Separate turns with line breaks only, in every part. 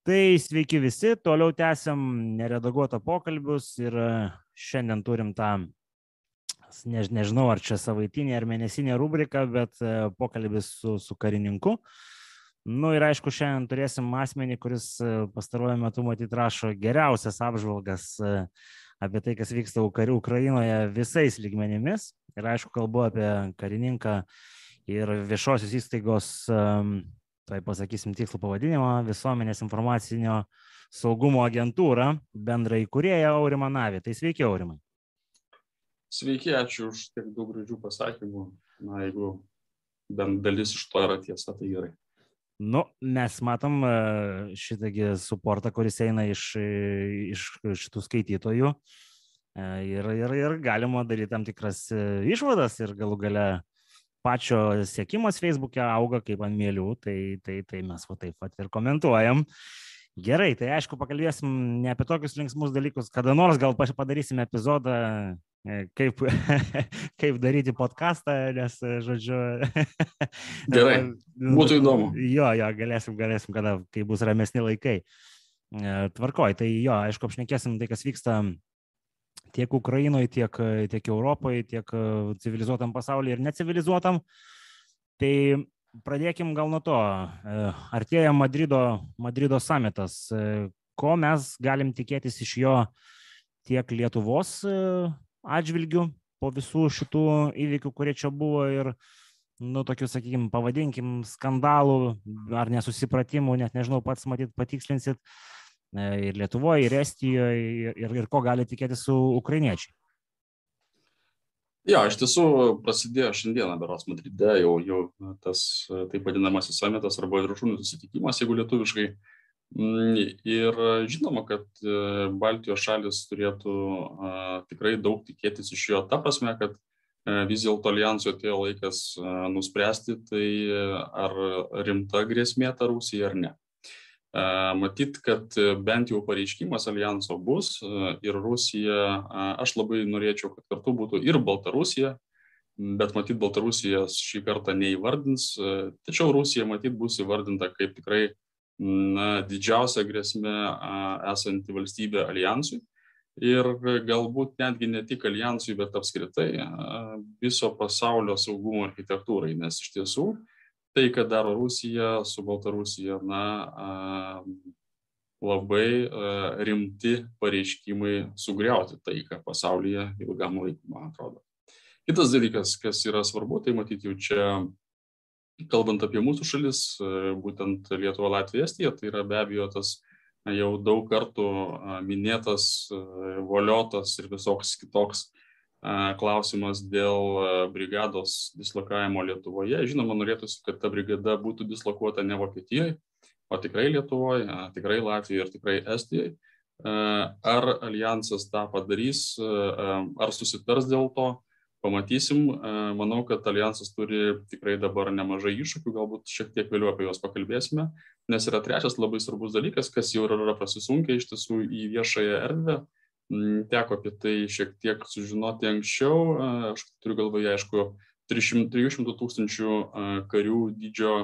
Tai sveiki visi, toliau tęsiam neredaguotą pokalbius ir e, šiandien turim tą, ne, nežinau ar čia savaitinė ar mėnesinė rubrika, bet e, pokalbis su, su karininku. Nu ir aišku, šiandien turėsim asmenį, kuris e, pastaruoju metu matyt rašo geriausias apžvalgas apie tai, kas vyksta karių Ukrainoje visais lygmenimis. Ir aišku, kalbu apie karininką ir viešosios įstaigos tai pasakysim tikslų pavadinimą, visuomenės informacinio saugumo agentūrą, bendra įkūrėja Aurimą Navį. Tai sveiki, Aurimai.
Sveiki, ačiū už tiek daug gražių pasakymų. Na, jeigu bent dalis iš to yra tiesa, tai gerai.
Nu, mes matom e, šitągi suportą, kuris eina iš, iš šitų skaitytojų e, ir, ir, ir galima daryti tam tikras e, išvadas ir galų gale pačio sėkimas Facebook'e auga kaip ant mėlių, tai, tai, tai mes va taip pat ir komentuojam. Gerai, tai aišku, pakalbėsim ne apie tokius linksmus dalykus, kada nors gal padarysime epizodą, e, kaip, kaip daryti podcastą, nes, žodžiu.
Gerai, būtų įdomu.
Jo, jo, galėsim, galėsim, kada, kai bus ramesni laikai. E, tvarkoj, tai jo, aišku, apšnekėsim tai, kas vyksta tiek Ukrainoje, tiek, tiek Europoje, tiek e, civilizuotam pasaulyje ir necivilizuotam. Tai pradėkim gal nuo to. E, artėja Madrido, Madrido samitas. E, ko mes galim tikėtis iš jo tiek Lietuvos atžvilgių po visų šitų įvykių, kurie čia buvo ir, nu, tokių, sakykime, pavadinkim, skandalų ar nesusipratimų, net nežinau, pats matyt patikslinsit. Uh, E, ir Lietuvoje, ir Estijoje, ir, ir ko gali tikėtis su ukrainiečiai.
Jo, iš tiesų prasidėjo šiandieną beros Madride jau, jau tas taip vadinamasis samitas arba viršūnių susitikimas, jeigu lietuviškai. Mm, ir žinoma, kad e, Baltijos šalis turėtų a, tikrai daug tikėtis iš jo, ta prasme, kad a, vis dėlto alijanso atėjo laikas a, nuspręsti, tai ar rimta grėsmė ta Rusija ar ne. Matyt, kad bent jau pareiškimas alijanso bus ir Rusija, aš labai norėčiau, kad kartu būtų ir Baltarusija, bet matyt, Baltarusija šį kartą neįvardins, tačiau Rusija matyt bus įvardinta kaip tikrai na, didžiausia grėsmė esanti valstybė alijansui. Ir galbūt netgi ne tik alijansui, bet apskritai viso pasaulio saugumo architektūrai, nes iš tiesų uh, tai, ką daro Rusija su Baltarusija, na, labai rimti pareiškimai sugriauti taiką pasaulyje ilgam laikui, man atrodo. Kitas dalykas, kas yra svarbu, tai matyti jau čia, kalbant apie mūsų šalis, būtent Lietuva, Latvija, Estija, tai yra be abejo tas jau daug kartų minėtas, voliotas ir visoks kitoks klausimas dėl brigados dislokavimo Lietuvoje. Žinoma, norėtųsi, kad ta brigada būtų dislokuota ne Vokietijoje, o tikrai Lietuvoje, tikrai Latvijoje ir tikrai Estijoje. Ar alijansas tą padarys, ar susitars dėl to, pamatysim. Manau, kad alijansas turi tikrai dabar nemažai iššūkių, galbūt šiek tiek vėliau apie juos pakalbėsime, nes yra trečias labai svarbus dalykas, kas jau yra prasisunkę iš tiesų į viešąją erdvę teko apie tai šiek tiek sužinoti anksčiau. Aš turiu galvoje, aišku, 300 tūkstančių karių dydžio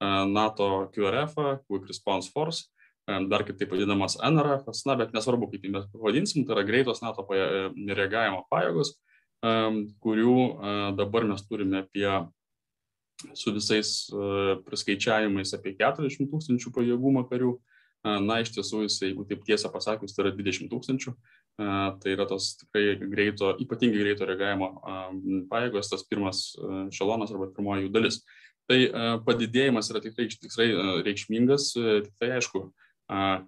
NATO QRF, Quick Response Force, dar kitaip vadinamas NRF, na, bet nesvarbu, kaip jį mes pavadinsim, tai yra greitos NATO e, reagavimo pajėgos, kurių dabar mes turime apie su visais priskaičiavimais apie 40 tūkstančių pajėgumą karių. Na, iš tiesų, jis, jeigu taip tiesą pasakius, tai yra 20 tūkstančių. Tai yra tos tikrai greito, ypatingai greito reagavimo pajėgos, tas pirmas šalonas arba pirmoji jų dalis. Tai padidėjimas yra tikrai, tikrai reikšmingas, tik tai aišku,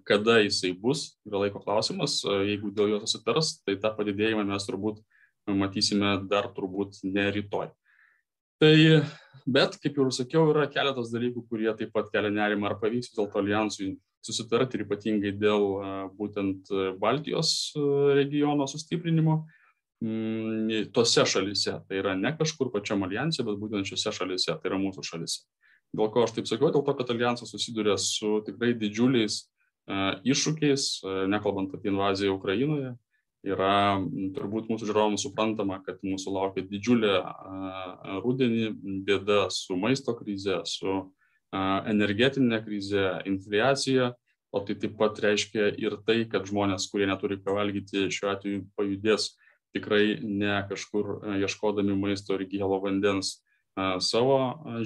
kada jisai bus, yra laiko klausimas, jeigu dėl jo susitars, tai tą padidėjimą mes turbūt matysime dar turbūt ne rytoj. Tai, bet, kaip jau sakiau, yra keletas dalykų, kurie taip pat kelia nerimą, ar pavyks vis dėlto alijansui susitarti ir ypatingai dėl būtent Baltijos regiono sustiprinimo mm, tose šalise. Tai yra ne kažkur pačiam alijansė, bet būtent šiose šalise, tai yra mūsų šalise. Dėl ko aš taip sakiau, dėl to, kad alijansas susiduria su tikrai didžiuliais iššūkiais, nekalbant apie invaziją Ukrainoje. Yra turbūt mūsų žiūrovams suprantama, kad mūsų laukia didžiulė rudenį bėda su maisto krize, su energetinė krizė, infliacija, o tai taip pat reiškia ir tai, kad žmonės, kurie neturi ką valgyti, šiuo atveju pajudės tikrai ne kažkur ieškodami maisto ir gėlo vandens savo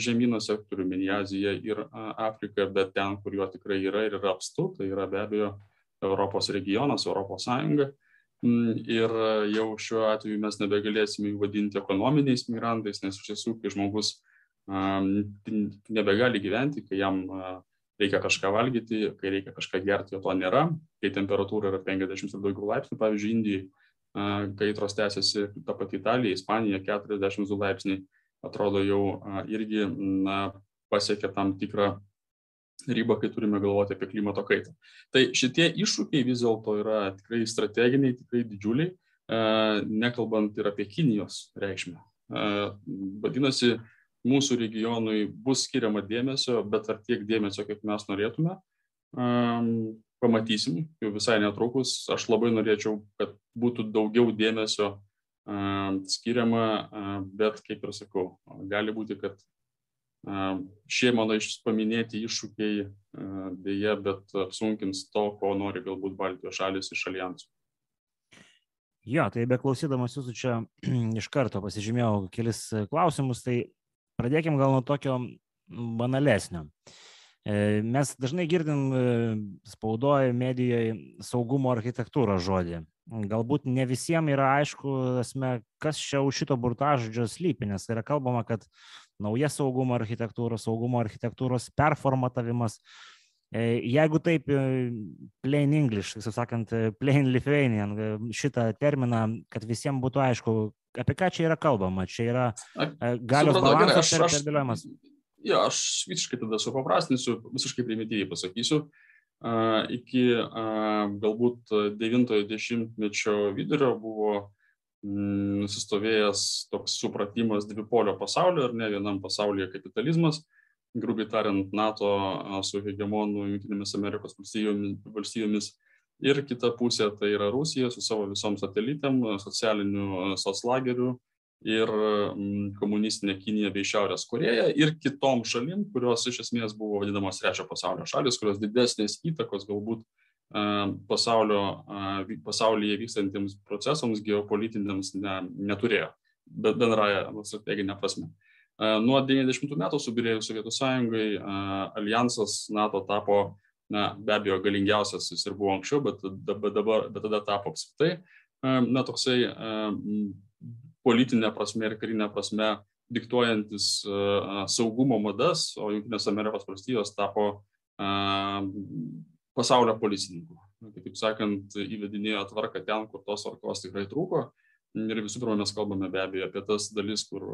žemynuose, turiu minį Aziją ir Afriką, bet ten, kur jo tikrai yra ir yra apstu, tai yra be abejo Europos regionas, Europos Sąjunga. Mm, ir jau šiuo atveju mes nebegalėsime jų vadinti ekonominiais migrantais, nes iš tiesų, kai žmogus nebegali gyventi, kai jam reikia kažką valgyti, kai reikia kažką gerti, jo to nėra, kai temperatūra yra 50 ir daugiau laipsnių, pavyzdžiui, Indijai, kaitros tęsiasi ta pati Italija, Ispanija 42 laipsniai atrodo jau irgi na, pasiekė tam tikrą ribą, kai turime galvoti apie klimato kaitą. Tai šitie iššūkiai vis dėlto yra tikrai strateginiai, tikrai didžiuliai, nekalbant ir apie Kinijos reikšmę. Vadinasi, mūsų regionui bus skiriama dėmesio, bet ar tiek dėmesio, kaip mes norėtume, pamatysim jau visai netrukus. Aš labai norėčiau, kad būtų daugiau dėmesio skiriama, bet kaip ir sakau, gali būti, kad šie mano paminėti iššūkiai dėja, bet apsunkins to, ko nori galbūt Baltijos šalis iš alijansų.
Jo, tai beklausydamas jūsų čia iš karto pasižymėjau kelis klausimus, tai pradėkim gal nuo tokio banalesnio. E, mes dažnai girdim e, spaudoje, medijoje saugumo architektūros žodį galbūt ne visiems yra aišku, esmė, kas čia už šito burtažodžio slypi, nes yra kalbama, kad nauja saugumo architektūros, saugumo architektūros performatavimas. E, jeigu taip, plain English, tiesiog sakant, plain Lithuanian, šitą terminą, kad visiems būtų aišku, apie ką čia yra kalbama, čia yra galios balansas ir perdėliojimas.
Jo, aš visiškai tada supaprastinsiu, visiškai primityviai pasakysiu. Uh, iki galbūt 90-mečio vidurio buvo mm, nusistovėjęs toks supratimas dvipolio pasaulio, ar ne vienam pasaulyje kapitalizmas, grubiai tariant, NATO su hegemonu Junktinėmis Amerikos valstybėmis ir kita pusė tai yra Rusija su savo visom satelitėm, socialiniu soclageriu ir mm, komunistinė Kinija bei Šiaurės Koreja ir kitom šalim, kurios iš esmės buvo vadinamos trečio pasaulio šalis, kurios didesnės įtakos galbūt pasaulio, pasaulyje vykstantiems procesams geopolitiniams ne, neturėjo, bet bendraja strateginė prasme. Nuo 90 metų subirėjus Sovietų sąjungai, alijansas NATO tapo, na, be abejo, galingiausias jis ir buvo anksčiau, bet, dabar, bet tada tapo apskritai, na, toksai politinė prasme ir karinė prasme diktuojantis saugumo madas, o Junktinės Amerikos valstijos tapo pasaulio policininku. Kitaip sakant, įvedinėjo tvarką ten, kur tos tvarkos tikrai trūko. Ir visų pirma, mes kalbame be abejo apie tas dalis, kur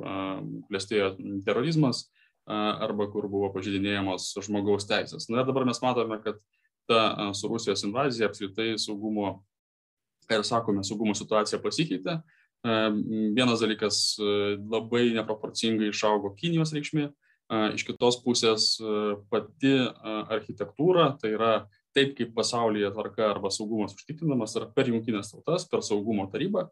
klestėjo terorizmas arba kur buvo pažydinėjamos žmogaus teisės. Na ir dabar mes matome, kad ta su Rusijos invazija apskritai saugumo, ir sakome, saugumo situacija pasikeitė Vienas dalykas labai neproporcingai išaugo Kinijos reikšmė, iš kitos pusės pati architektūra, tai yra taip, kaip pasaulyje tvarka arba saugumas užtikrinamas, yra per jungtinės tautas, per saugumo tarybą,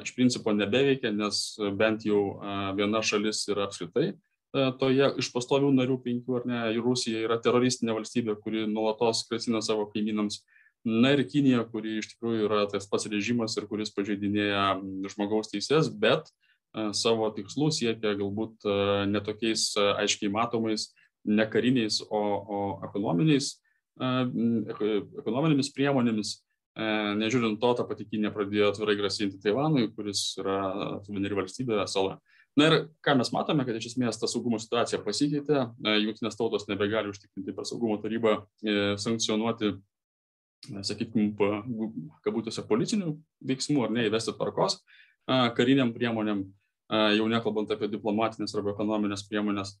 iš principo nebeveikia, nes bent jau viena šalis yra apskritai toje iš pastovių narių penkių, ar ne, Rusija yra teroristinė valstybė, kuri nuolatos grasina savo kaimynams na ir kinija kuri iš tikrųjų yra tas pats režimas ir kuris pažeidinėja žmogaus teises bet savo tikslų siekia galbūt ne tokiais aiškiai matomais ne kariniais o, o ekonominiais ekonominėmis priemonėmis nežiūrint to, ta pati Kinė pradėjo atvirai grasinti Taivanui, kuris yra suvereni valstybė, sala. Na ir ką mes matome, kad iš esmės ta saugumo situacija pasikeitė, jungtinės tautos nebegali užtikrinti per saugumo tarybą e, sankcionuoti sakykime, kabutėse policinių veiksmų ar ne įvesti tvarkos kariniam priemonėm, jau nekalbant apie diplomatinės arba ekonominės priemonės.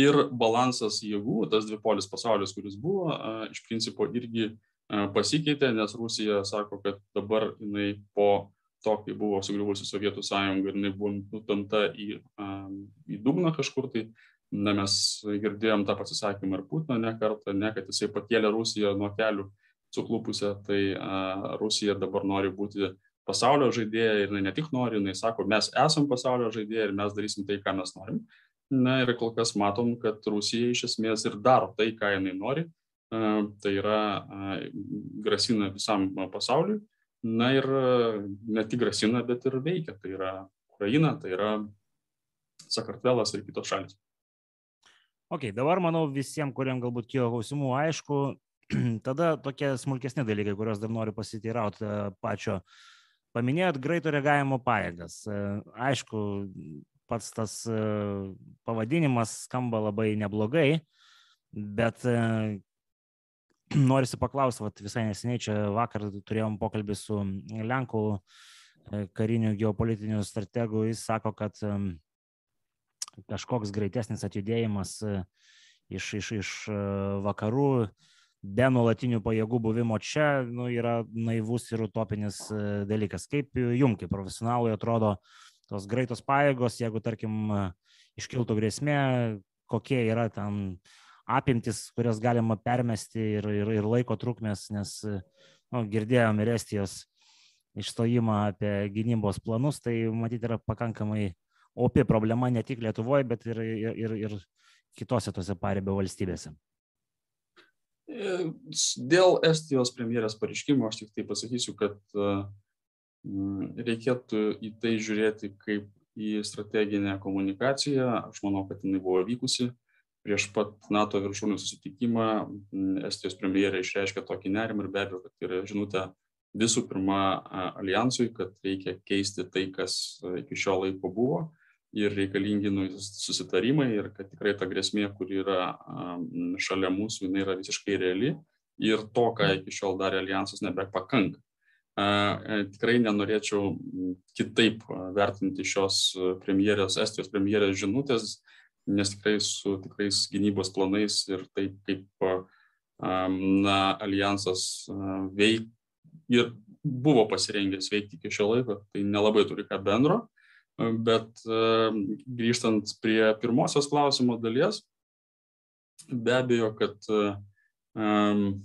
Ir balansas jėgų, tas dvipolis pasaulis, kuris buvo, iš principo irgi pasikeitė, nes Rusija sako, kad dabar jinai po to, kai buvo sugriuvusi Sovietų sąjunga ir jinai buvo nutamta į, į dugną kažkur, tai na, mes girdėjom tą pasisakymą ir Putino ne kartą, ne, kad jisai pakėlė Rusiją nuo kelių suklupusią, tai Rusija dabar nori būti pasaulio žaidėja ir ne tik nori, jinai sako, mes esam pasaulio žaidėja ir mes darysim tai, ką mes norim. Na ir kol kas matom, kad Rusija iš esmės ir daro tai, ką jinai nori. tai yra grasina visam pasauliui, na ir ne tik grasina, bet ir veikia, tai yra Ukraina, tai yra Sakartvelas ir kitos šalis.
Ok, dabar manau visiems, kuriems galbūt kilo klausimų, aišku, tada tokie smulkesni dalykai, kuriuos dar noriu pasiteirauti e, pačio. Paminėjot greito reagavimo pajėgas. E, aišku, pats tas e, pavadinimas skamba labai neblogai, bet norisi paklausti, vat, visai neseniai čia vakar turėjom pokalbį su Lenkų kariniu geopolitiniu strategu, jis sako, kad kažkoks greitesnis atjudėjimas e, iš, iš, iš e, vakarų be nuolatinių pajėgų buvimo čia nu, yra naivus ir utopinis e, dalykas. Kaip jums, kaip profesionalui, atrodo tos greitos pajėgos, jeigu, tarkim, iškiltų grėsmė, kokie yra ten apimtis, kurias galima permesti ir, ir, ir laiko trukmės, nes nu, girdėjom ir Estijos išstojimą apie gynybos planus, tai matyti yra pakankamai opi problema ne tik Lietuvoje, bet ir, ir, ir, ir kitose tose paribio valstybėse.
E, dėl Estijos premjerės pareiškimo aš tik tai pasakysiu, kad e, reikėtų į tai žiūrėti kaip į strateginę komunikaciją. Aš manau, kad jinai buvo vykusi. Prieš pat NATO viršūnių susitikimą Estijos premjerė išreiškė tokį nerimą ir be abejo, kad yra žinutė visų pirma alijansui, kad reikia keisti tai, kas iki šio laiko buvo ir reikalingi susitarimai ir kad tikrai ta grėsmė, kuri yra šalia mūsų, jinai yra visiškai reali ir to, ką iki šiol darė alijansas, nebepakanka. Tikrai nenorėčiau kitaip vertinti šios premjerės, Estijos premjerės žinutės, nes tikrai su tikrais gynybos planais ir taip kaip na, alijansas veik ir buvo pasirengęs veikti iki šio laiko, tai nelabai turi ką bendro. Bet grįžtant prie pirmosios klausimo dalies, be abejo, kad um,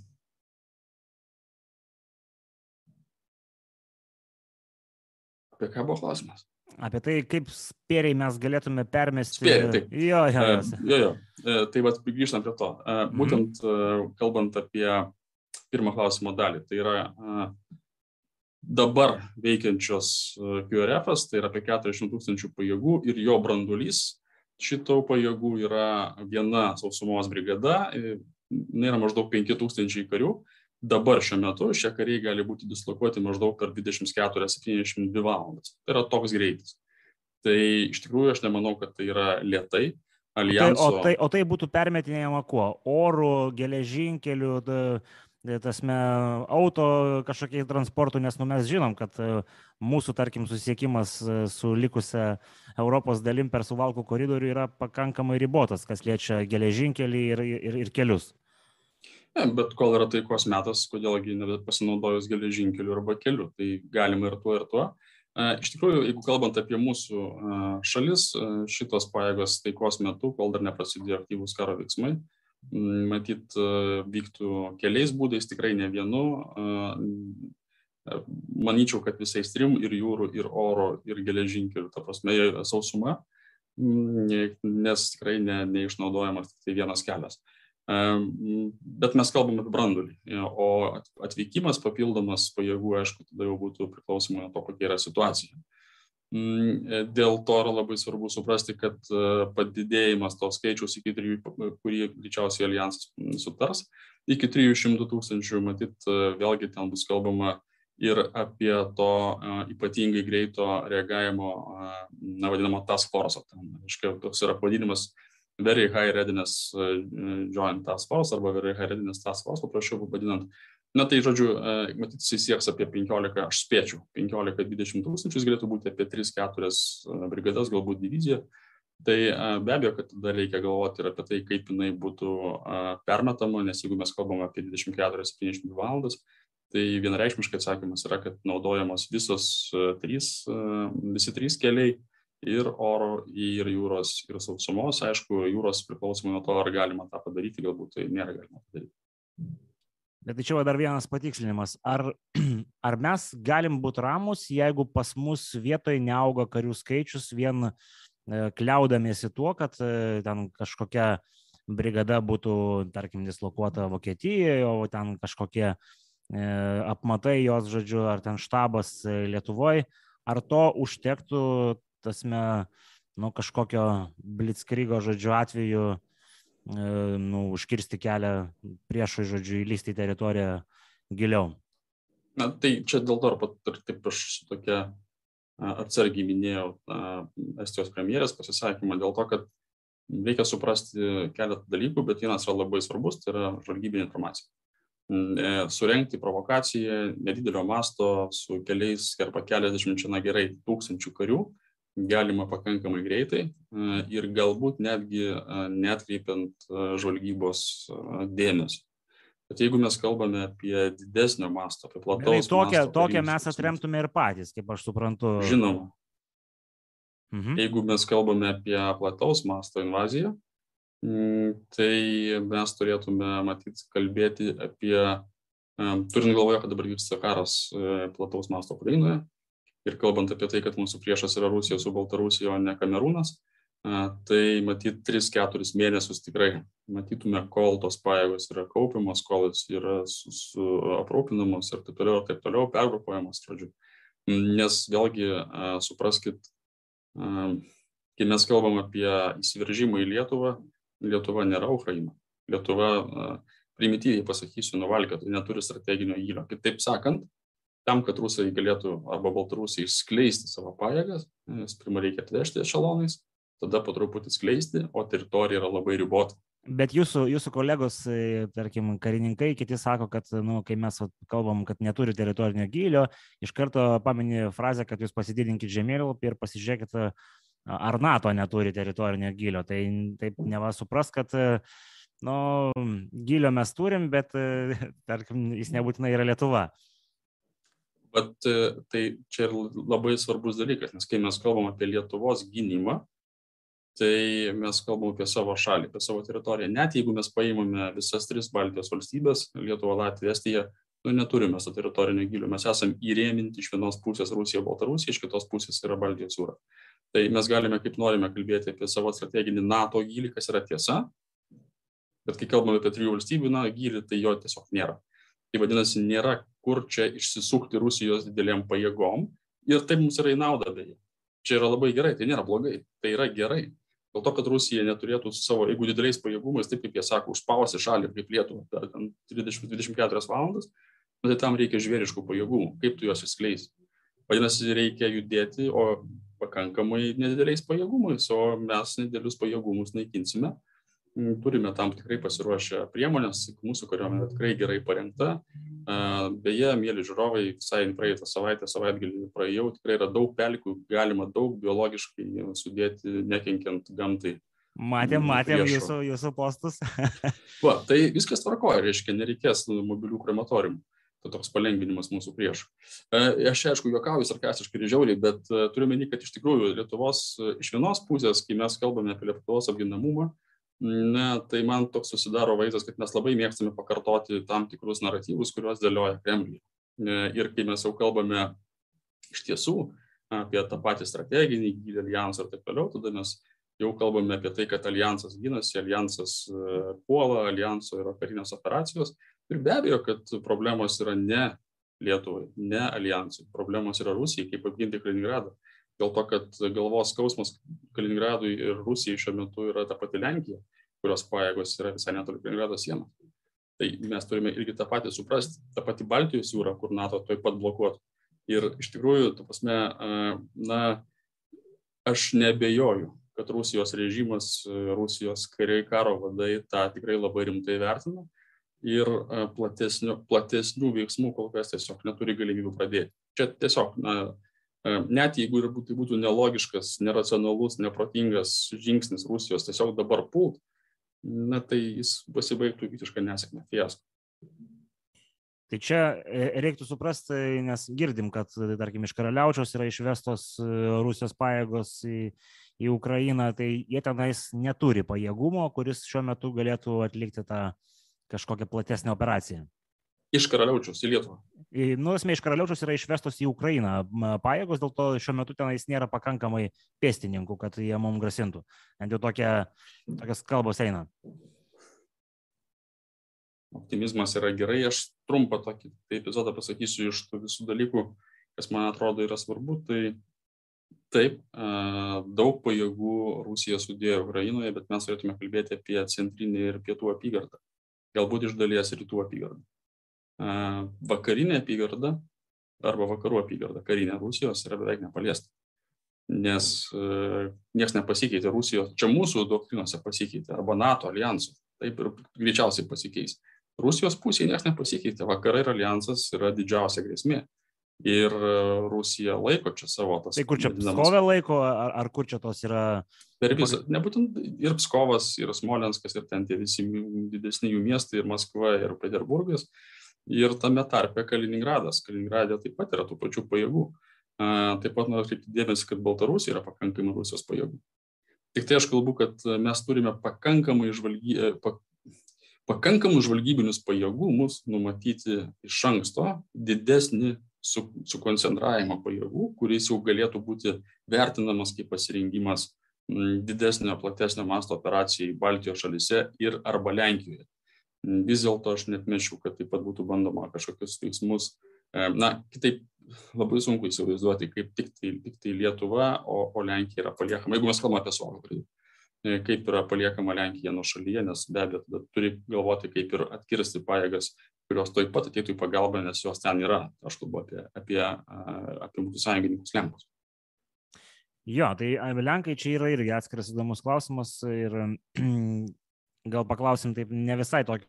apie ką buvo klausimas?
Apie tai, kaip spėriai mes galėtume permesti.
Spėriai, taip.
Jo, jo,
jo. jo, jo. E, tai vad, grįžtant prie to. Mhm. Būtent kalbant apie pirmą klausimo dalį, tai yra dabar veikiančios e, QRF, tai yra apie 40 tūkstančių pajėgų ir jo brandulys šitų pajėgų yra viena sausumos brigada, yra maždaug 5 tūkstančiai karių. Dabar šiuo metu šie kariai gali būti dislokuoti maždaug per 24-72 valandas. Tai yra toks greitis. Tai iš tikrųjų aš nemanau, kad tai yra lietai.
Alijanso... Tai, o, tai, o tai būtų permetinėjama kuo? Oro, geležinkeliu, tasme, auto kažkokiai transportų, nes nu, mes žinom, kad e, mūsų, tarkim, susiekimas e, su likusia Europos dalim per suvalkų koridorių yra pakankamai ribotas, kas liečia geležinkelį ir, ir, ir kelius.
Ne, bet kol yra taikos metas, kodėlgi nepasinaudojus geležinkeliu arba keliu, tai galima ir tuo, ir tuo. Iš tikrųjų, jeigu kalbant apie mūsų šalis, šitos pajėgos taikos metu, kol dar neprasidėjo aktyvūs karo veiksmai, matyt, vyktų keliais būdais, tikrai ne vienu. Manyčiau, kad visais trim ir jūrų, ir oro, ir geležinkelių, ta prasme, sausuma, nes tikrai ne, neišnaudojamas tik tai vienas kelias. Bet mes kalbame apie brandulį, o atvykimas papildomas pajėgų, aišku, tada jau būtų priklausomai nuo to, kokia yra situacija. Mm, e, dėl to yra labai svarbu suprasti, kad e, padidėjimas to skaičiaus iki 3, kurį greičiausiai alijansas mm, sutars, iki 300 tūkstančių, matyt, e, vėlgi ten bus kalbama ir apie to ypatingai greito reagavimo, na, vadinamo task force. Ten, aiškiai, toks yra pavadinimas Very High Readiness Joint Task Force arba Very High Readiness Task Force, paprasčiau vadinant Na tai, žodžiu, e, matyt, jis sieks apie 15, aš spėčiau, 15-20 tūkstančius, galėtų būti apie 3-4 e, brigadas, galbūt diviziją. Tai be abejo, kad tada reikia galvoti ir apie tai, kaip jinai būtų permetama, nes jeigu mes kalbame apie 24-72 valandas, tai vienareikšmiškai atsakymas yra, kad naudojamos visos trys, visi trys keliai ir oro, ir jūros, ir sausumos. Aišku, jūros priklausomai nuo to, ar galima tą padaryti, galbūt tai nėra galima padaryti.
Bet tai čia va dar vienas patikslinimas. Ar, ar mes galim būti ramus, jeigu pas mus vietoje neauga karių skaičius, vien e, kliaudamiesi tuo, kad e, ten kažkokia brigada būtų, tarkim, dislokuota Vokietijoje, o ten kažkokie e, apmatai jos, žodžiu, ar ten štabas Lietuvoje, ar to užtektų, tasme, nu, kažkokio blitzkrygo, žodžiu, atveju, e, nu, užkirsti kelią priešui, žodžiu, įlysti į teritoriją giliau.
Na, tai čia dėl to, ir taip aš tokia atsargiai minėjau Estijos premjerės pasisakymą dėl to, kad reikia suprasti keletą dalykų, bet vienas yra labai svarbus, tai yra žvalgybinė informacija. Mm, e, surenkti provokaciją nedidelio masto su keliais, arba keliasdešimčia, na gerai, tūkstančių karių galima pakankamai greitai e, ir galbūt netgi e, netkreipiant žvalgybos dėmesio. Bet jeigu mes kalbame apie didesnio masto, apie plataus
masto. Tokią, tokią mes atremtume ir patys, kaip aš suprantu.
Žinoma, Mhm. Jeigu mes kalbame apie plataus masto invaziją, tai mes turėtume matyti kalbėti apie, turint galvoje, kad dabar vyksta karas e, plataus masto Ukrainoje ir kalbant apie tai, kad mūsų priešas yra Rusija su Baltarusija, o ne Kamerūnas, tai matyt 3-4 mėnesius tikrai matytume, kol tos pajėgos yra kaupiamos, kol jos yra su, su aprūpinamos ir taip toliau, ir taip toliau, pergrupuojamos, žodžiu. Nes vėlgi supraskit, Kai mes kalbam apie įsiveržimą į Lietuvą, Lietuva nėra Ukraina. Lietuva, primityviai pasakysiu, nuvalkė, tai neturi strateginio gylio. Kitaip sakant, tam, kad rusai galėtų arba baltarusiai išskleisti savo pajėgas, nes pirmą reikia atvežti ešalonais, tada po truputį skleisti, o teritorija yra labai ribota.
Bet jūsų, jūsų kolegos, e, tarkim, karininkai, kiti sako, kad, nu, kai mes kalbam, kad neturi teritorinio gylio, iš karto paminė frazę, kad jūs pasididinkit žemėlapį ir pasižiūrėkit, ar NATO neturi teritorinio gylio. Tai taip neva supras, kad, nu, gylio mes turim, bet, tarkim, jis nebūtinai yra Lietuva.
Bet tai čia ir labai svarbus dalykas, nes kai mes kalbam apie Lietuvos gynimą, tai mes kalbam apie savo šalį, apie savo teritoriją. Net jeigu mes paimame visas tris Baltijos valstybės - Lietuvą, Latviją, Estiją, nu, neturime to teritorinio gilio. Mes esame įrėminti iš vienos pusės Rusija, Baltarusija, iš kitos pusės yra Baltijos jūra. Tai mes galime kaip norime kalbėti apie savo strateginį NATO gilį, kas yra tiesa, bet kai kalbame apie trijų valstybių na, gilį, tai jo tiesiog nėra. Tai vadinasi, nėra kur čia išsisukti Rusijos didelėm pajėgom. Ir tai mums yra į naudą beje. Čia yra labai gerai, tai nėra blogai, tai yra gerai. Dėl to kad rusija neturėtų su savo jeigu dideliais pajėgumais taip kaip jie sako užspausti šalį kaip lietuvą per ten dvidešimt dvidešimt keturias valandas nu tai tam reikia žvėriškų pajėgumų. Kaip tu juos išskleisi? Vadinasi reikia judėti o pakankamai nedideliais pajėgumais o mes nedidelius pajėgumus naikinsime turime tam tikrai pasiruošę priemonės, mūsų kariuomenė tikrai gerai parengta. Beje, mėly žiūrovai, visai praeitą savaitę, savaitgalį praėjau, tikrai yra daug pelkių, galima daug biologiškai sudėti, nekenkiant gamtai.
Matėm, mm, matėm priešo. jūsų, jūsų postus.
Va, tai viskas tvarkoja, reiškia, nereikės mobilių krematoriumų. Tai toks palengvinimas mūsų priešų. Aš aišku, juokauju sarkastiškai ir žiauriai, bet turiu menį, kad iš tikrųjų Lietuvos iš vienos pusės, kai mes kalbame apie Lietuvos apginamumą, na tai man toks susidaro vaizdas kad mes labai mėgstame pakartoti tam tikrus naratyvus kuriuos dėlioja kremliuje ir kai mes jau kalbame iš tiesų apie tą patį strateginį gylį aljansą ir taip toliau tada mes jau kalbame apie tai kad aljansas ginasi aljansas e, puola aljanso yra karinės operacijos. Ir be abejo kad problemos yra ne lietuvai ne aljansui problemos yra rusijai kaip apginti kaliningradą dėl to, kad galvos skausmas Kaliningradui ir Rusijai šiuo metu yra ta pati Lenkija, kurios pajėgos yra visai netoli Kaliningrado sienos. Tai mes turime irgi tą patį suprasti, tą patį Baltijos jūrą, kur NATO taip pat blokuotų. Ir iš tikrųjų, tu pasme, na, aš nebejoju, kad Rusijos režimas, Rusijos kariai karo vadai tą tikrai labai rimtai vertina ir platesnių, platesnių veiksmų kol kas tiesiog neturi galimybių pradėti. Čia tiesiog, na, net jeigu ir tai būtų nelogiškas, neracionalus, neprotingas žingsnis Rusijos tiesiog dabar pult, na tai jis pasibaigtų visišką nesėkmę, fiasko.
Tai čia reiktų suprasti, nes girdim, kad, tarkim, iš karaliaučiaus yra išvestos Rusijos pajėgos į, į Ukrainą, tai jie tenais neturi pajėgumo, kuris šiuo metu galėtų atlikti tą kažkokią platesnę operaciją.
Iš karaliaučiaus į Lietuvą.
Nu, esmė iš karaliaučiaus yra išvestos į Ukrainą pajėgos, dėl to šiuo metu tenais nėra pakankamai pėstininkų, kad jie mums grasintų. Ant jau tokia, tokias kalbos eina.
optimizmas yra gerai. Aš trumpą tokį tai epizodą pasakysiu iš tų visų dalykų, kas man atrodo yra svarbu. Tai taip, daug pajėgų Rusija sudėjo Ukrainoje, bet mes turėtume kalbėti apie centrinį ir pietų apygardą. Galbūt iš dalies rytų apygardą. Vakarinė apygarda arba vakarų apygarda, karinė Rusijos yra beveik nepaliesta. Nes niekas nepasikeitė Rusijos, čia mūsų doktrinose pasikeitė, arba NATO alijansų, taip ir greičiausiai pasikeis. Rusijos pusėje niekas nepasikeitė, vakarai ir alijansas yra didžiausia grėsmė. Ir Rusija laiko čia savo tas.
Tai kur čia Pskovė laiko, ar, ar kur čia tos yra?
Per visą, nebūtent ir Pskovas, ir Smolenskas, ir ten tie visi didesni jų miestai, ir Maskva, ir Peterburgas. Ir tame tarpe Kaliningradas. Kaliningradė taip pat yra tų pačių pajėgų. Taip pat noriu atkreipti dėmesį, kad Baltarusija yra pakankamai Rusijos pajėgų. Tik tai aš kalbu, kad mes turime pakankamai, žvalgy, pakankamai žvalgybinius pajėgumus numatyti iš anksto didesnį su, sukoncentravimą pajėgų, kuris jau galėtų būti vertinamas kaip pasirengimas didesnio, platesnio masto operacijai Baltijos šalise ir arba Lenkijoje. Vis dėlto aš net mečiau, kad taip pat būtų bandoma kažkokius veiksmus, na, kitaip labai sunku įsivaizduoti, kaip tik tai, tik tai Lietuva, o, o Lenkija yra paliekama, jeigu mes kalbame apie Slovakų kaip yra paliekama Lenkija nuo šalyje, nes be abejo tada turi galvoti, kaip ir atkirsti pajėgas, kurios taip pat ateitų į pagalbą, nes jos ten yra. Aš kalbu apie, apie, apie mūsų sąjungininkus Lenkus.
Jo, tai Lenkai čia yra irgi atskiras įdomus klausimas ir gal paklausim taip ne visai tokį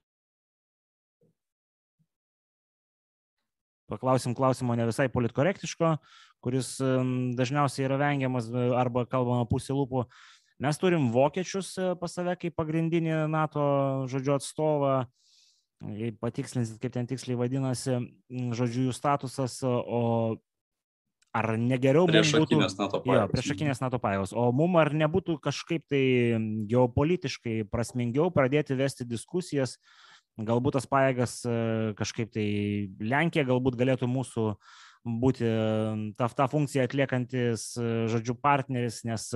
paklausim klausimo ne visai politkorektiško, kuris dažniausiai yra vengiamas arba kalbama pusė lūpų. Mes turim vokiečius e, pas save kaip pagrindinį NATO žodžio atstovą, jei patikslinsit, kaip ten tiksliai vadinasi, žodžiu jų statusas, o ar negeriau
būtų...
NATO pajėgos. Jo, priešakinės NATO pajėgos. O mum ar nebūtų kažkaip tai geopolitiškai prasmingiau pradėti vesti diskusijas, galbūt tas pajėgas e, kažkaip tai Lenkija galbūt galėtų mūsų būti tą, tą funkciją atliekantis, e, žodžiu, partneris, nes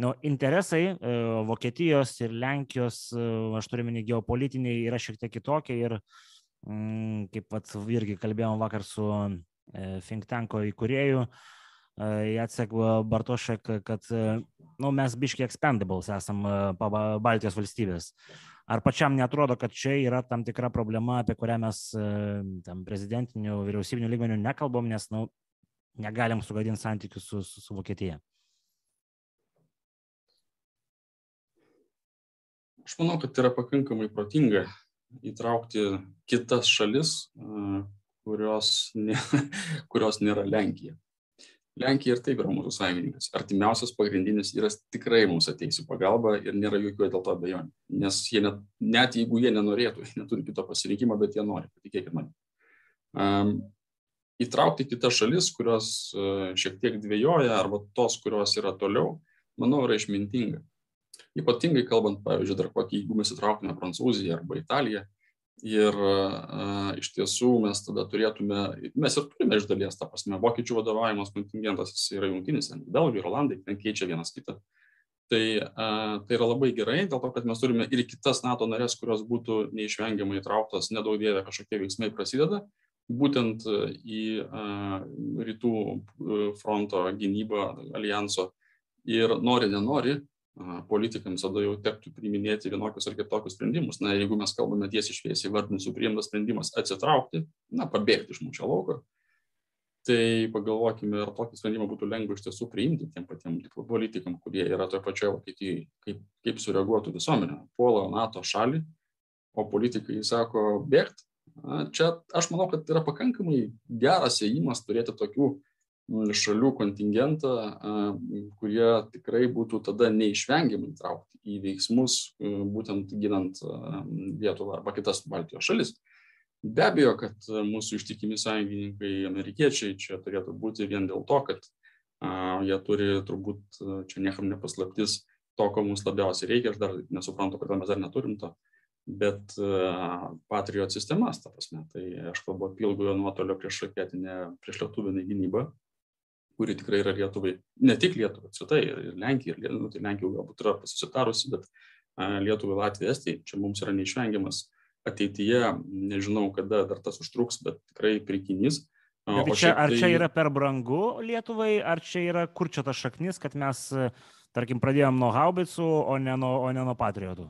nu, interesai e, Vokietijos ir Lenkijos, aš turiu minį geopolitiniai, yra šiek tiek kitokie ir, mm, kaip pat irgi kalbėjom vakar su think tanko įkūrėjų, Jacek Bartošek, kad nu, mes biški expendables esam Baltijos valstybės. Ar pačiam netrodo, kad čia yra tam tikra problema, apie kurią mes e, tam prezidentinių, vyriausybinių lygmenių nekalbam, nes nu, negalim sugadinti santykių su, su, su Vokietija?
Aš manau, kad yra pakankamai protinga įtraukti kitas šalis, e, kurios, ne, kurios nėra Lenkija. Lenkija ir taip yra mūsų sąjungininkas. Artimiausias pagrindinis yra tikrai mums ateis į pagalbą ir nėra jokių dėl to abejonių. Nes jie net, net jeigu jie nenorėtų, jie neturi kito pasirinkimo, bet jie nori, patikėkit man. Um, įtraukti kitas šalis, kurios uh, šiek tiek dvėjoja, arba tos, kurios yra toliau, manau, yra išmintinga. Ypatingai kalbant, pavyzdžiui, dar kokį, jeigu mes įtrauktume Prancūziją arba Italiją, Ir a, iš tiesų mes tada turėtume, mes ir turime iš dalies, ta prasme, vokiečių vadovavimas kontingentas yra jungtinis, belgai ir olandai, ten keičia vienas kitą. Tai, a, tai yra labai gerai, dėl to, kad mes turime ir kitas NATO narės, kurios būtų neišvengiamai įtrauktos, nedaug dievė kažkokie veiksmai prasideda, būtent į a, rytų fronto gynybą alijanso. Ir nori, nenori, politikams tada jau tektų priiminėti vienokius ar kitokius sprendimus. Na, jeigu mes kalbame tiesiai šviesiai, vardinsiu, priimtas sprendimas atsitraukti, na, pabėgti iš mūšio lauko, tai pagalvokime, ar tokį sprendimą būtų lengva iš tiesų priimti tiem patiem politikam, kurie yra toje pačioje Vokietijoje, kaip, kaip sureaguotų visuomenė. Puola NATO šalį, o politikai sako bėgti. Čia aš manau, kad yra pakankamai geras įėjimas turėti tokių šalių kontingentą, kurie tikrai būtų tada neišvengiamai traukti į veiksmus, būtent ginant Lietuvą arba kitas Baltijos šalis. Be abejo, kad mūsų ištikimi sąjungininkai, amerikiečiai, čia turėtų būti vien dėl to, kad jie turi turbūt, čia niekam nepaslaptis, to, ko mums labiausiai reikia, aš dar nesuprantu, kodėl mes dar neturim to, bet Patriot sistemas, ta prasme, tai aš kalbu apie ilgojo nuotolio prieš raketinę, prieš lietuvinę gynybą, kuri tikrai yra Lietuvai, ne tik Lietuvai, apskritai ir Lenkija, ir nu, tai Lenkija galbūt yra susitarusi, bet Lietuvai, Latvija, Estija, čia mums yra neišvengiamas ateityje, nežinau kada dar tas užtruks, bet tikrai prikinys.
Bet tai čia, ar čia tai yra per brangu Lietuvai, ar čia yra kur čia tas šaknis, kad mes, tarkim, pradėjom nuo haubicų, o ne nuo, o ne nuo patriotų?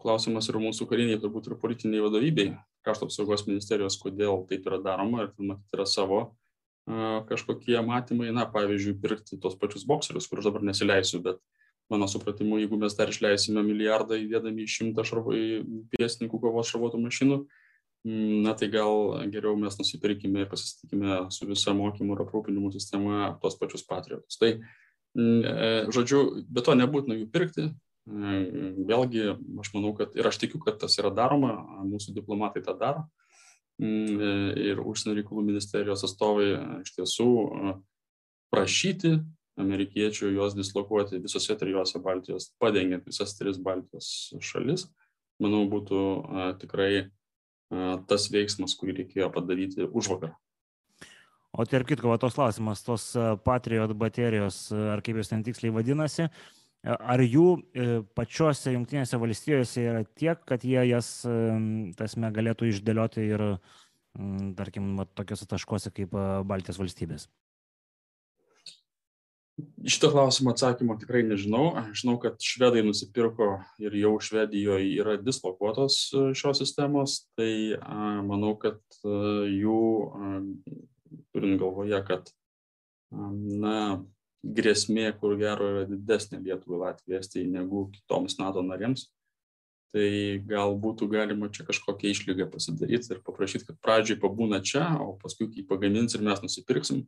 Klausimas yra mūsų kariniai, turbūt ir politiniai vadovybei, krašto apsaugos ministerijos, kodėl taip yra daroma ir matyt yra savo kažkokie matymai, na, pavyzdžiui, pirkti tos pačius bokserius, kur aš dabar nesileisiu, bet mano supratimu, jeigu mes dar išleisime milijardą įdėdami į šimtą pėsininkų kovos šarvuotų mašinų, na tai gal geriau mes nusipirkime ir pasistatykime su visa mokymų ir aprūpinimo sistema tos pačius patriotus. Tai, e, žodžiu, be to nebūtina jų pirkti. E, vėlgi, aš manau, kad ir aš tikiu, kad tas yra daroma, mūsų diplomatai tą daro. Ir užsienio reikalų ministerijos atstovai iš tiesų prašyti amerikiečių juos dislokuoti visose trijose Baltijos, padengiant visas tris Baltijos šalis, manau, būtų tikrai tas veiksmas, kurį reikėjo padaryti už vakar.
O tarp kitko, va, tos klausimas, tos Patriot baterijos, ar kaip jos ten tiksliai vadinasi, ar jų e, pačiose jungtinėse valstijose yra tiek, kad jie jas, tasme, galėtų išdėlioti ir, tarkim, tokiuose taškuose kaip Baltijos valstybės?
Šitą klausimą atsakymą tikrai nežinau. Žinau, kad švedai nusipirko ir jau Švedijoje yra dislokuotos e, šios sistemos, tai manau, kad e, jų, turint galvoje, kad na, grėsmė, kur gero yra didesnė Lietuvai, Latvijai, Estijai negu kitoms NATO narėms, tai gal būtų galima čia kažkokią išlygą pasidaryti ir paprašyti, kad pradžiai pabūna čia, o paskui, kai pagamins ir mes nusipirksim,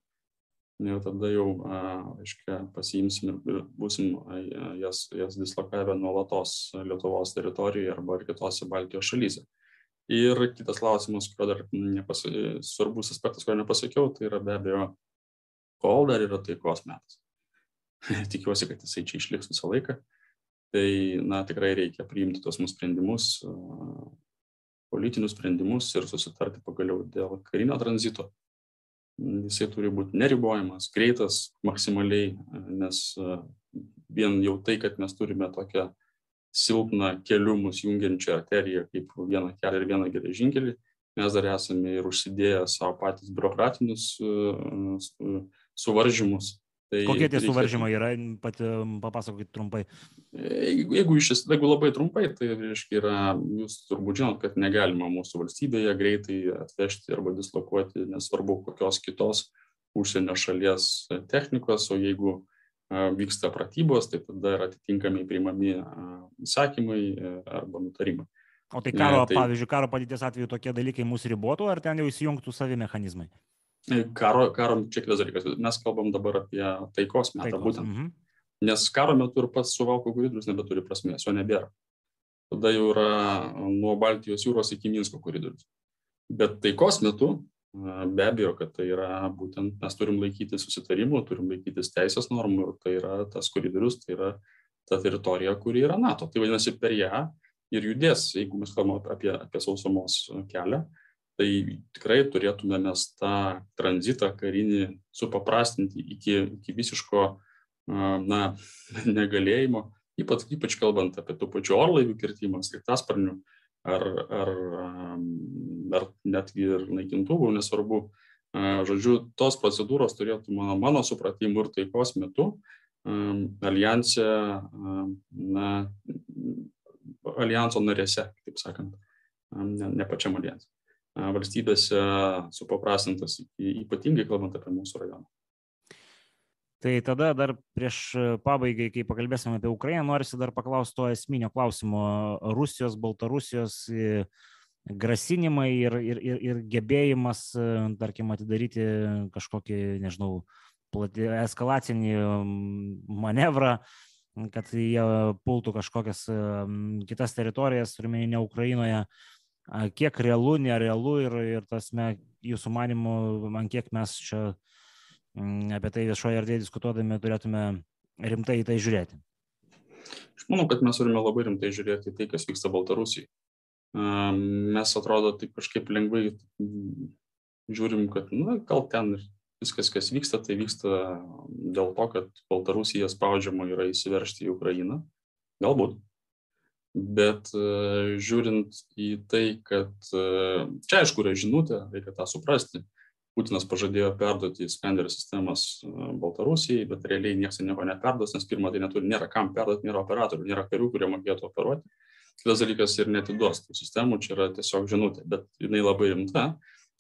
jau tada jau, aiškiai, pasiimsim ir būsim jas, jas dislokavę nuolatos Lietuvos teritorijoje arba ir kitose Baltijos šalyse. Ir kitas klausimas, kurio dar nepas, svarbus aspektas, kurio nepasakiau, tai yra be abejo, kol dar yra taikos metas. Tikiuosi, kad jisai čia išliks visą laiką. Tai, na, tikrai reikia priimti tos mūsų sprendimus, politinius sprendimus ir susitarti pagaliau dėl karinio tranzito jisai turi būti neribojamas, greitas maksimaliai, nes vien jau tai, kad mes turime tokią silpną kelių mus jungiančią arteriją kaip vieną kelią ir vieną geležinkelį, mes dar esame ir užsidėję savo patys biurokratinius e, e, suvaržymus
Tai Kokie tie suvaržymai yra, pati papasakokit trumpai.
Jeigu, jeigu, iš, jeigu labai trumpai, tai reiškia yra, jūs turbūt žinot, kad negalima mūsų valstybėje greitai atvežti arba dislokuoti, nesvarbu kokios kitos užsienio šalies technikos, o jeigu vyksta pratybos, tai tada yra atitinkamai priimami įsakymai e, arba nutarimai.
O tai karo, ne, tai, pavyzdžiui, karo padėties atveju tokie dalykai mūsų ribotų, ar ten jau įsijungtų savi mechanizmai?
E, karo, karo čia kitas dalykas, mes kalbam dabar apie taikos metą taikos. būtent. -hmm. Nes karo metu ir pats suvalko koridorius nebeturi prasmės, jo nebėra. Tada jau yra nuo Baltijos jūros iki Minsko koridorius. Bet taikos metu be abejo, kad tai yra būtent mes turim laikyti susitarimų, turim laikytis teisės normų ir tai yra tas koridorius, tai yra ta teritorija, kuri yra NATO. Tai vadinasi, per ją ir judės, jeigu mes kalbame apie, apie sausumos kelią, tai tikrai turėtume mes tą tranzitą karinį supaprastinti iki, iki visiško na, negalėjimo, ypač, ypač kalbant apie tų pačių orlaivių kirtimą, sraigtasparnių ar, ar, ar netgi ir naikintuvų, nesvarbu. Žodžiu, tos procedūros turėtų, mano, mano supratimu, ir taikos metu alijansė, na, alijanso narėse, taip sakant, ne, ne pačiam alijansui valstybėse supaprastintas, ypatingai kalbant apie mūsų rajoną.
Tai tada dar prieš pabaigai, kai pakalbėsime apie Ukrainą, norisi dar paklausti to esminio klausimo. Rusijos, Baltarusijos grasinimai ir, ir, ir, ir gebėjimas, tarkim, atidaryti kažkokį, nežinau, platį, eskalacinį manevrą, kad jie pultų kažkokias kitas teritorijas, turime ne Ukrainoje kiek realu, nerealu ir, ir tasme, jūsų manimu, man kiek mes čia mm, apie tai viešoje erdvėje diskutuodami turėtume rimtai į tai žiūrėti?
Aš manau, kad mes turime labai rimtai žiūrėti į tai, kas vyksta Baltarusijai. Mes atrodo taip kažkaip lengvai žiūrim, kad, na, gal ten viskas, kas vyksta, tai vyksta dėl to, kad Baltarusija spaudžiama yra įsiveršti į Ukrainą. Galbūt. Bet žiūrint į tai, kad čia aišku yra žinutė, reikia tą suprasti. Putinas pažadėjo perduoti Skanderio sistemas Baltarusijai, bet realiai niekas nieko neperduos, nes pirmą tai neturi, nėra kam perduoti, nėra operatorių, nėra karių, kurie mokėtų operuoti. Kitas dalykas ir netiduos tų sistemų, čia yra tiesiog žinutė, bet jinai labai rimta,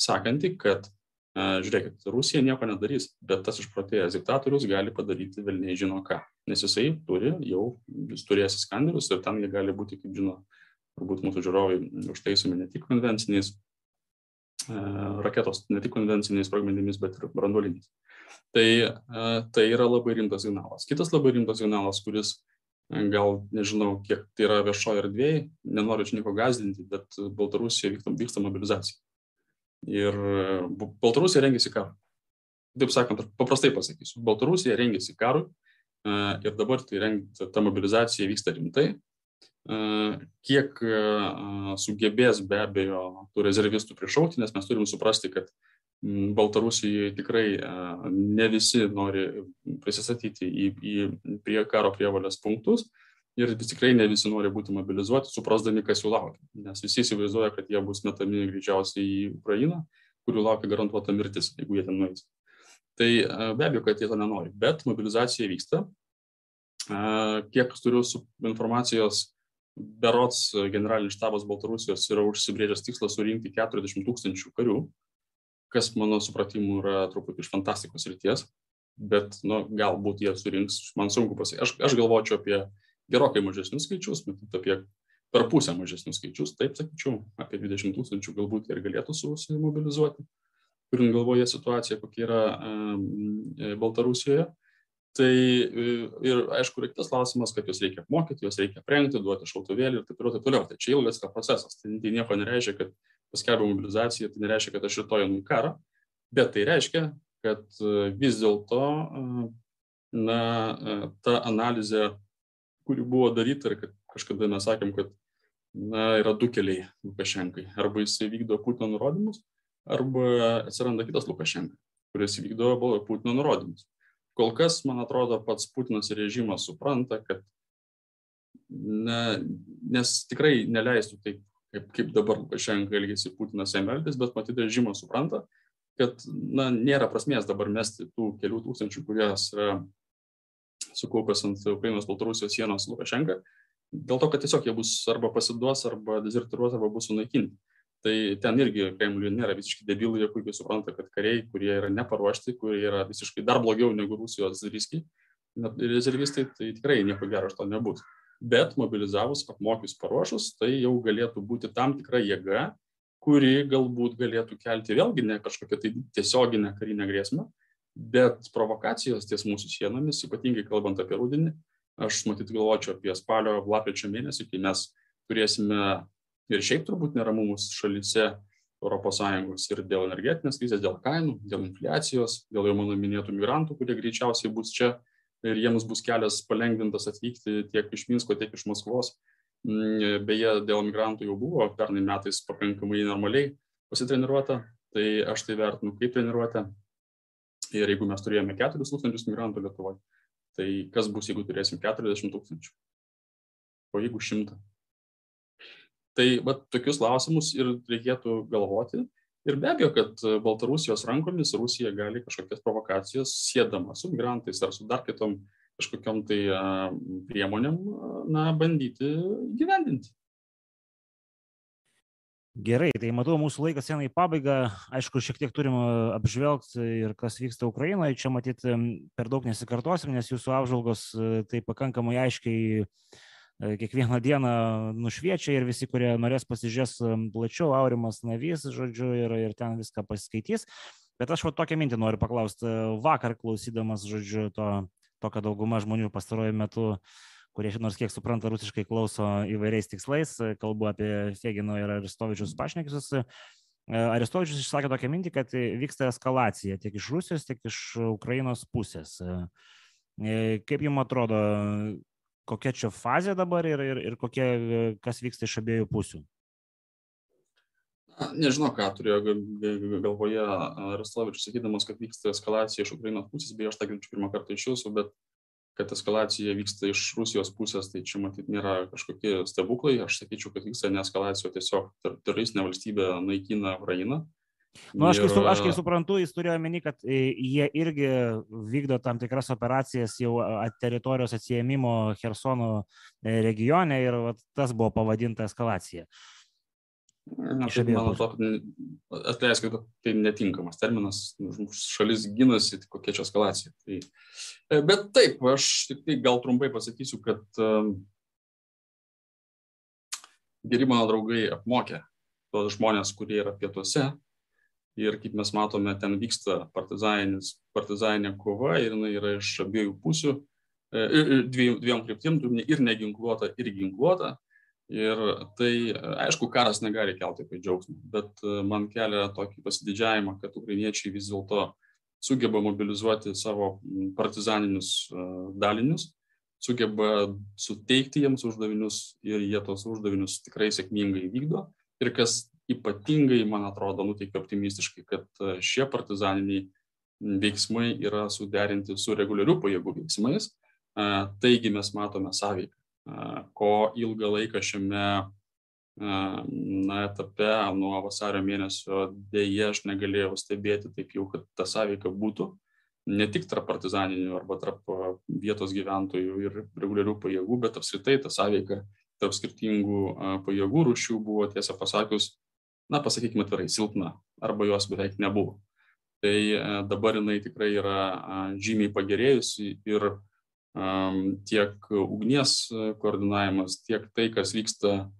sakanti, kad žiūrėkit, Rusija nieko nedarys, bet tas išprotėjęs diktatorius gali padaryti vėl nežino ką, nes jisai turi jau, jis turės skanderius ir ten jie gali būti, kaip žino, turbūt mūsų žiūrovai užtaisomi ne tik konvenciniais raketos, ne tik konvenciniais sprogmenimis, bet ir branduoliniais. Tai, tai yra labai rimtas signalas. Kitas labai rimtas signalas, kuris gal nežinau, kiek tai yra viešoje erdvėje, nenoriu čia nieko gazdinti, bet Baltarusijoje vyksta, vyksta mobilizacija. Ir Baltarusija rengiasi karui. Taip sakant, paprastai pasakysiu, Baltarusija rengiasi karui ir dabar tai reng, ta mobilizacija vyksta rimtai. Kiek sugebės be abejo tų rezervistų prišaukti, nes mes turim suprasti, kad Baltarusijoje tikrai ne visi nori prisistatyti į, į prie karo prievalės punktus ir tikrai ne visi nori būti mobilizuoti, suprasdami, kas jų laukia. Nes visi įsivaizduoja, kad jie bus metami greičiausiai į Ukrainą, kurių laukia garantuota mirtis, jeigu jie ten nueis. Tai be abejo, kad jie to nenori, bet mobilizacija vyksta. Kiek turiu informacijos, berots generalinis štabas Baltarusijos yra užsibrėžęs tikslą surinkti 40 tūkstančių karių, kas mano supratimu yra truputį iš fantastikos ryties, bet nu, galbūt jie surinks, man sunku pasakyti. Aš, aš galvočiau apie gerokai mažesnius skaičius, matyt, apie per pusę mažesnius skaičius, taip sakyčiau, apie 20 tūkstančių galbūt ir galėtų susimobilizuoti, turint galvoje situaciją, kokia yra e, Baltarusijoje. Tai e, ir aišku, yra kitas klausimas, kad juos reikia apmokyti, juos reikia aprengti, duoti šautuvėlį ir taip toliau, taip toliau. Tai čia ilgas yra procesas. Tai, tai nieko nereiškia, kad paskelbė mobilizaciją, tai nereiškia, kad aš rytoj einu į karą, bet tai reiškia, kad e, vis dėlto na, ta analizė kuri buvo daryta ir kad kažkada mes sakėm, kad na, yra du keliai Lukašenkai. Arba jis vykdo Putino nurodymus, arba atsiranda kitas Lukašenka, kuris vykdo Putino nurodymus. Kol kas, man atrodo, pats Putinas režimas supranta, kad na, nes tikrai neleistų taip, kaip, kaip dabar Lukašenka elgėsi Putinas jam elgtis, bet matyt, režimas supranta, kad na, nėra prasmės dabar mesti tų kelių tūkstančių, kurias yra sukaupęs ant Ukrainos Baltarusijos sienos Lukašenka, dėl to, kad tiesiog jie bus arba pasiduos, arba dezertiruos, arba bus sunaikinti. Tai ten irgi Kremliui nėra visiškai debilai, jie puikiai supranta, kad kariai, kurie yra neparuošti, kurie yra visiškai dar blogiau negu Rusijos riskiai, rezervistai, tai tikrai nieko gero iš to nebus. Bet mobilizavus, apmokius, paruošus, tai jau galėtų būti tam tikra jėga, kuri galbūt galėtų kelti vėlgi ne kažkokią tai tiesioginę karinę grėsmę, bet provokacijos ties mūsų sienomis, ypatingai kalbant apie rudenį, aš matyt galvočiau apie spalio, lapkričio mėnesį, kai mes turėsime ir šiaip turbūt neramumus šalyse ES ir dėl energetinės krizės, dėl kainų, dėl infliacijos, dėl jau mano minėtų migrantų, kurie greičiausiai bus čia ir jiems bus kelias palengvintas atvykti tiek iš Minsko, tiek iš Maskvos. Mm, beje, dėl migrantų jau buvo pernai metais pakankamai normaliai pasitreniruota, tai aš tai vertinu kaip treniruotę, Ir jeigu mes turėjome 4 tūkstančius migrantų Lietuvoje, tai kas bus, jeigu turėsim 40 tūkstančių? O jeigu 100? Tai va, tokius klausimus ir reikėtų galvoti. Ir be abejo, kad Baltarusijos rankomis Rusija gali kažkokias provokacijas sėdama su migrantais ar su dar kitom kažkokiam tai priemonėm, na, bandyti gyvendinti.
Gerai, tai matau, mūsų laikas eina į pabaigą. Aišku, šiek tiek turim apžvelgti ir kas vyksta Ukrainoje. Čia matyti per daug nesikartosim, nes jūsų apžvalgos tai pakankamai aiškiai kiekvieną dieną nušviečia ir visi, kurie norės pasižiūrės plačiau, Aurimas Navys, žodžiu, ir, ir ten viską pasiskaitys. Bet aš va tokią mintį noriu paklausti. Vakar klausydamas, žodžiu, to, to kad dauguma žmonių pastaruoju metu uh, kurie nors kiek supranta rusiškai klauso įvairiais tikslais, kalbu apie Fegino ir Aristovičius pašnekius. Aristovičius išsakė tokią mintį, kad vyksta eskalacija tiek iš Rusijos, tiek iš Ukrainos pusės. Kaip jums atrodo, kokia čia fazė dabar ir, ir, ir kokie, kas vyksta iš abiejų pusių?
Nežinau, ką turėjo galvoje Aristovičius, sakydamas, kad vyksta eskalacija iš Ukrainos pusės, beje, aš tą girdžiu pirmą kartą iš jūsų, bet kad eskalacija vyksta iš Rusijos pusės, tai čia matyt nėra kažkokie stebuklai. Aš sakyčiau, kad vyksta ne eskalacija, o tiesiog teroristinė valstybė naikina Ukrainą.
Nu, aš, kai, su, aš kai suprantu, jis turėjo meni, kad e, jie irgi vykdo tam tikras operacijas jau teritorijos atsijėmimo Hersono e, regione ir vat, tas buvo pavadinta eskalacija.
Aš man atrodo, atleiskit, tai netinkamas terminas, šalis gynasi, tai kokia čia eskalacija. Tai, e, bet taip, aš tik tai gal trumpai pasakysiu, kad geri mano draugai apmokė tos žmonės, kurie yra pietuose, ir kaip mes matome, ten vyksta partizaninė kova ir jinai yra iš abiejų pusių, e, dviem, dviem kryptim, ir neginkluota, ir ginkluota. Ir tai, aišku, karas negali kelti kaip džiaugsmą, bet e, man kelia tokį pasididžiavimą, kad ukrainiečiai vis dėlto sugeba mobilizuoti savo partizaninius e, dalinius, sugeba suteikti jiems uždavinius ir jie tos uždavinius tikrai sėkmingai vykdo. Ir kas ypatingai, man atrodo, nuteikia optimistiškai, kad e, šie partizaniniai veiksmai yra suderinti su reguliarių pajėgų veiksmais. Taigi mes matome sąveiką, ko ilgą laiką šiame na, etape nuo vasario mėnesio dėje aš negalėjau stebėti taip jau, kad ta sąveika būtų ne tik tarp partizaninių arba tarp vietos gyventojų ir reguliarių pajėgų, bet apskritai ta sąveika tarp skirtingų pajėgų rūšių buvo, tiesą pasakius, na, pasakykime atvirai, silpna arba jos beveik nebuvo. Tai dabar jinai tikrai yra žymiai pagerėjusi ir tiek ugnies koordinavimas, tiek tai, kas vyksta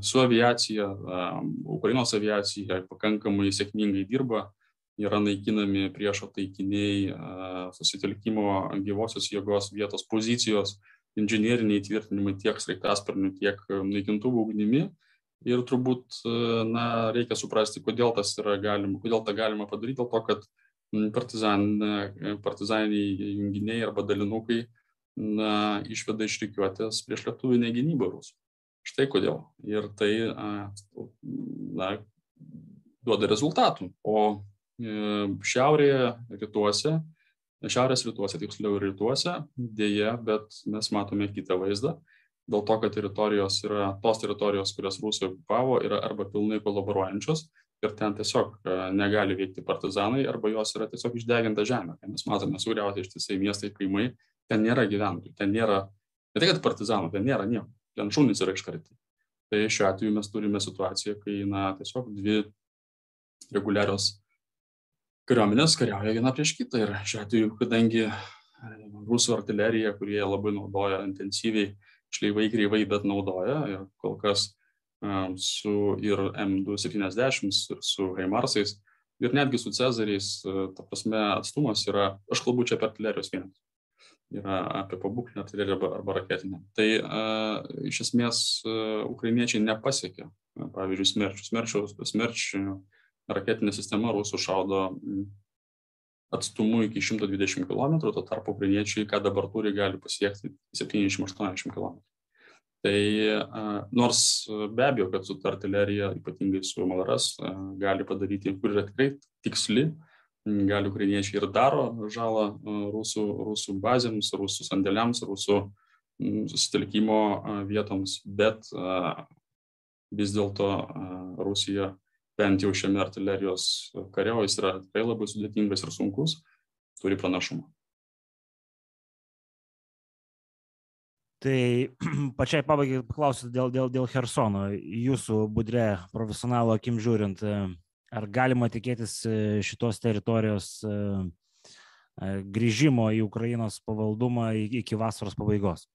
su aviacija, Ukrainos aviacija pakankamai sėkmingai dirba, yra naikinami priešo taikiniai, susitelkimo gyvosios jėgos vietos pozicijos, inžinieriniai tvirtinimai tiek sraigtasparnių, tiek naikintuvų ugnimi. Ir turbūt na, reikia suprasti, kodėl galima, kodėl tą galima padaryti, dėl to, kad partizan, partizaniniai junginiai arba dalinukai na, išveda iš reikiuotės prieš lietuvinę gynybą rusų. Štai kodėl. Ir tai na, duoda rezultatų. O e, šiaurėje, rytuose, šiaurės rytuose, tiksliau rytuose, dėja, bet mes matome kitą vaizdą dėl to, kad teritorijos yra, tos teritorijos, kurias Rusija okupavo, yra arba pilnai kolaboruojančios ir ten tiesiog e, negali veikti partizanai, arba jos yra tiesiog išdeginta žemė. Mes matome sugriauti ištisai miestai, kaimai, ten nėra gyventojų, ten nėra, ne tai kad partizanų, ten nėra nieko, ten šunys yra iškarti. Tai šiuo atveju mes turime situaciją, kai na, tiesiog dvi reguliarios kariuomenės kariauja viena prieš kitą ir šiuo atveju, kadangi rusų artilerija, kurie labai naudoja intensyviai šleivai kreivai, bet naudoja ir kol kas su ir M270 ir su Heimarsais ir netgi su Cezariais, ta prasme, atstumas yra, aš kalbu čia apie artilerijos vienetus, yra apie pabūklinę artileriją arba, arba raketinę. Tai iš esmės ukrainiečiai nepasiekė, pavyzdžiui, smerčių. Smerčių, smerčių raketinė sistema rusų šaudo atstumu iki 120 km, tuo tarpu ukrainiečiai, ką dabar turi, gali pasiekti 70-80 km. Tai nors be abejo, kad su artilerija, ypatingai su Malaras, gali padaryti, kur yra tikrai tiksli, gali ukrainiečiai ir daro žalą rusų, rusų bazėms, rusų sandėliams, rusų susitelkimo vietoms, bet vis dėlto Rusija bent jau šiame artilerijos kare, o jis yra tikrai labai sudėtingas ir sunkus, turi pranašumą.
Tai pačiai pabaigai paklausiu dėl, dėl, dėl Hersono. Jūsų budre profesionalo akim žiūrint, ar galima tikėtis šitos teritorijos grįžimo į Ukrainos pavaldumą iki vasaros pabaigos?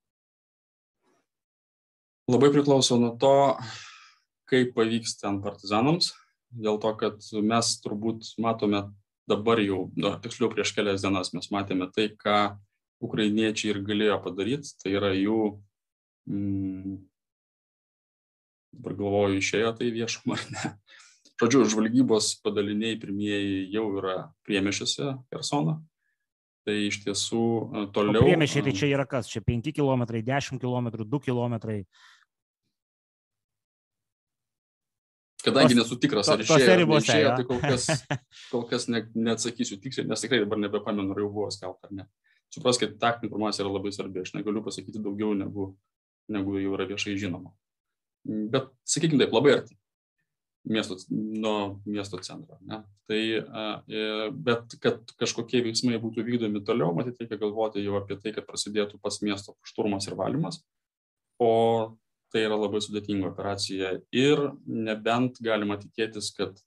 Labai priklauso nuo to, kaip pavyks ten partizanams dėl to, kad mes turbūt matome dabar jau, nu, tiksliau prieš kelias dienas mes matėme tai, ką ukrainiečiai ir galėjo padaryti, tai yra jų, mm, dabar galvoju, išėjo tai viešumą ar ne. Žodžiu, žvalgybos padaliniai pirmieji jau yra priemešiuose Hersoną. Tai iš tiesų e, toliau.
Priemešiai tai čia yra kas? Čia 5 km, 10 km, 2 km.
Kadangi nesu tikras, ar išėjo, ribose, išėjo tai kol kas, kol kas ne, neatsakysiu tiksliai, nes tikrai dabar nebepamenu, ar jau buvo skelbta ar ne. Supraskite, taktinė informacija yra labai svarbi. Aš negaliu pasakyti daugiau negu, negu jau yra viešai žinoma. Bet, sakykime taip, labai arti miesto, nuo miesto centro. Ne? Tai, e, bet kad kažkokie veiksmai būtų vykdomi toliau, matyt, reikia galvoti jau apie tai, kad prasidėtų pas miesto šturmas ir valymas. O tai yra labai sudėtinga operacija ir nebent galima tikėtis, kad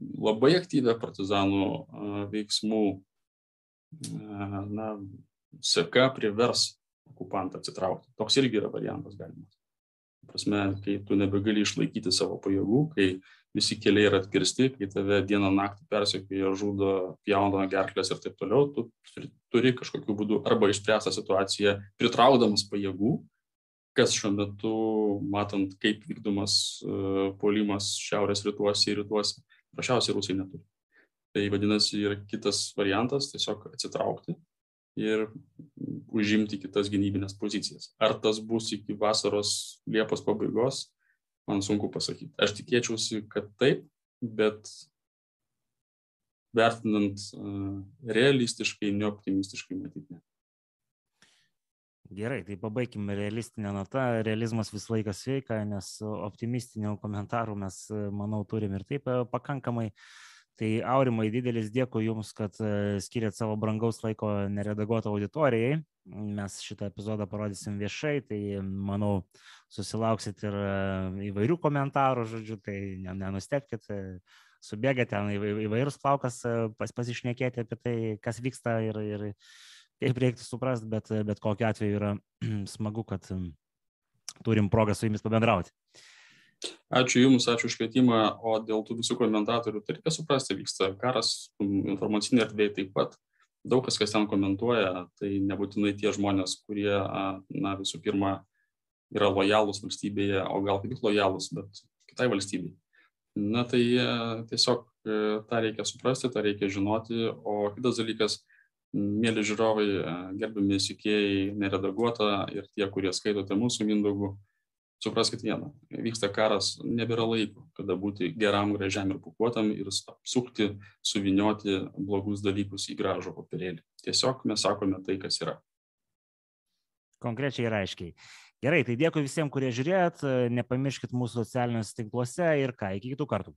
labai aktyvę partizanų veiksmų na, seka privers okupantą atsitraukti. Toks irgi yra variantas galimas prasme, kai tu nebegali išlaikyti savo pajėgų, kai visi keliai yra atkirsti, kai tave dieną naktį persekioja, žudo, pjauna gerklės ir taip toliau, tu turi kažkokiu būdu arba išspręstą situaciją pritraukdamas pajėgų, kas šiuo metu, matant, kaip vykdomas uh, puolimas šiaurės rytuose ir rytuose, prašiausiai rusai neturi. Tai vadinasi, yra kitas variantas - tiesiog atsitraukti ir užimti kitas gynybinės pozicijas. Ar tas bus iki vasaros Liepos pabaigos, man sunku pasakyti. Aš tikėčiausi, kad taip, bet vertinant uh, realistiškai, neoptimistiškai matyti.
Gerai, tai pabaigime realistinę notą. Realizmas visą laiką sveika, nes optimistinių komentarų mes, manau, turim ir taip pakankamai. Uh, Tai Aurimai, didelis dėkui Jums, kad e, skiriat savo brangaus laiko neredaguotą auditorijai. Mes šitą epizodą parodysim viešai, tai manau, susilauksit ir e, įvairių komentarų, žodžiu, tai nenustepkite, subėga ten įvairūs plaukas pas, pasišnekėti apie tai, kas vyksta ir, ir kaip reiktų suprasti, bet, bet kokiu atveju yra smagu, kad turim progą su Jumis pabendrauti.
Ačiū Jums, ačiū už kvietimą, o dėl tų visų komentatorių, tai reikia suprasti, vyksta karas informacinė erdvėje taip pat. Daug kas, kas ten komentuoja, tai nebūtinai tie žmonės, kurie, na, visų pirma, yra lojalūs valstybėje, o gal tik lojalūs, bet kitai valstybei. Na tai e, tiesiog e, tą reikia suprasti, tą reikia žinoti, o kitas dalykas, mėly žiūrovai, e, gerbiami sikėjai, neredaguota ir tie, kurie skaitote mūsų Mindogų supraskit vieną, vyksta karas, nebėra laiko, kada būti geram, gražiam ir pukuotam ir apsukti, suvinioti blogus dalykus į gražų popierėlį. Tiesiog mes sakome tai, kas yra.
Konkrečiai ir aiškiai. Gerai, tai dėkui visiems, kurie žiūrėjot, nepamirškit mūsų socialiniuose tinkluose ir ką, iki kitų kartų.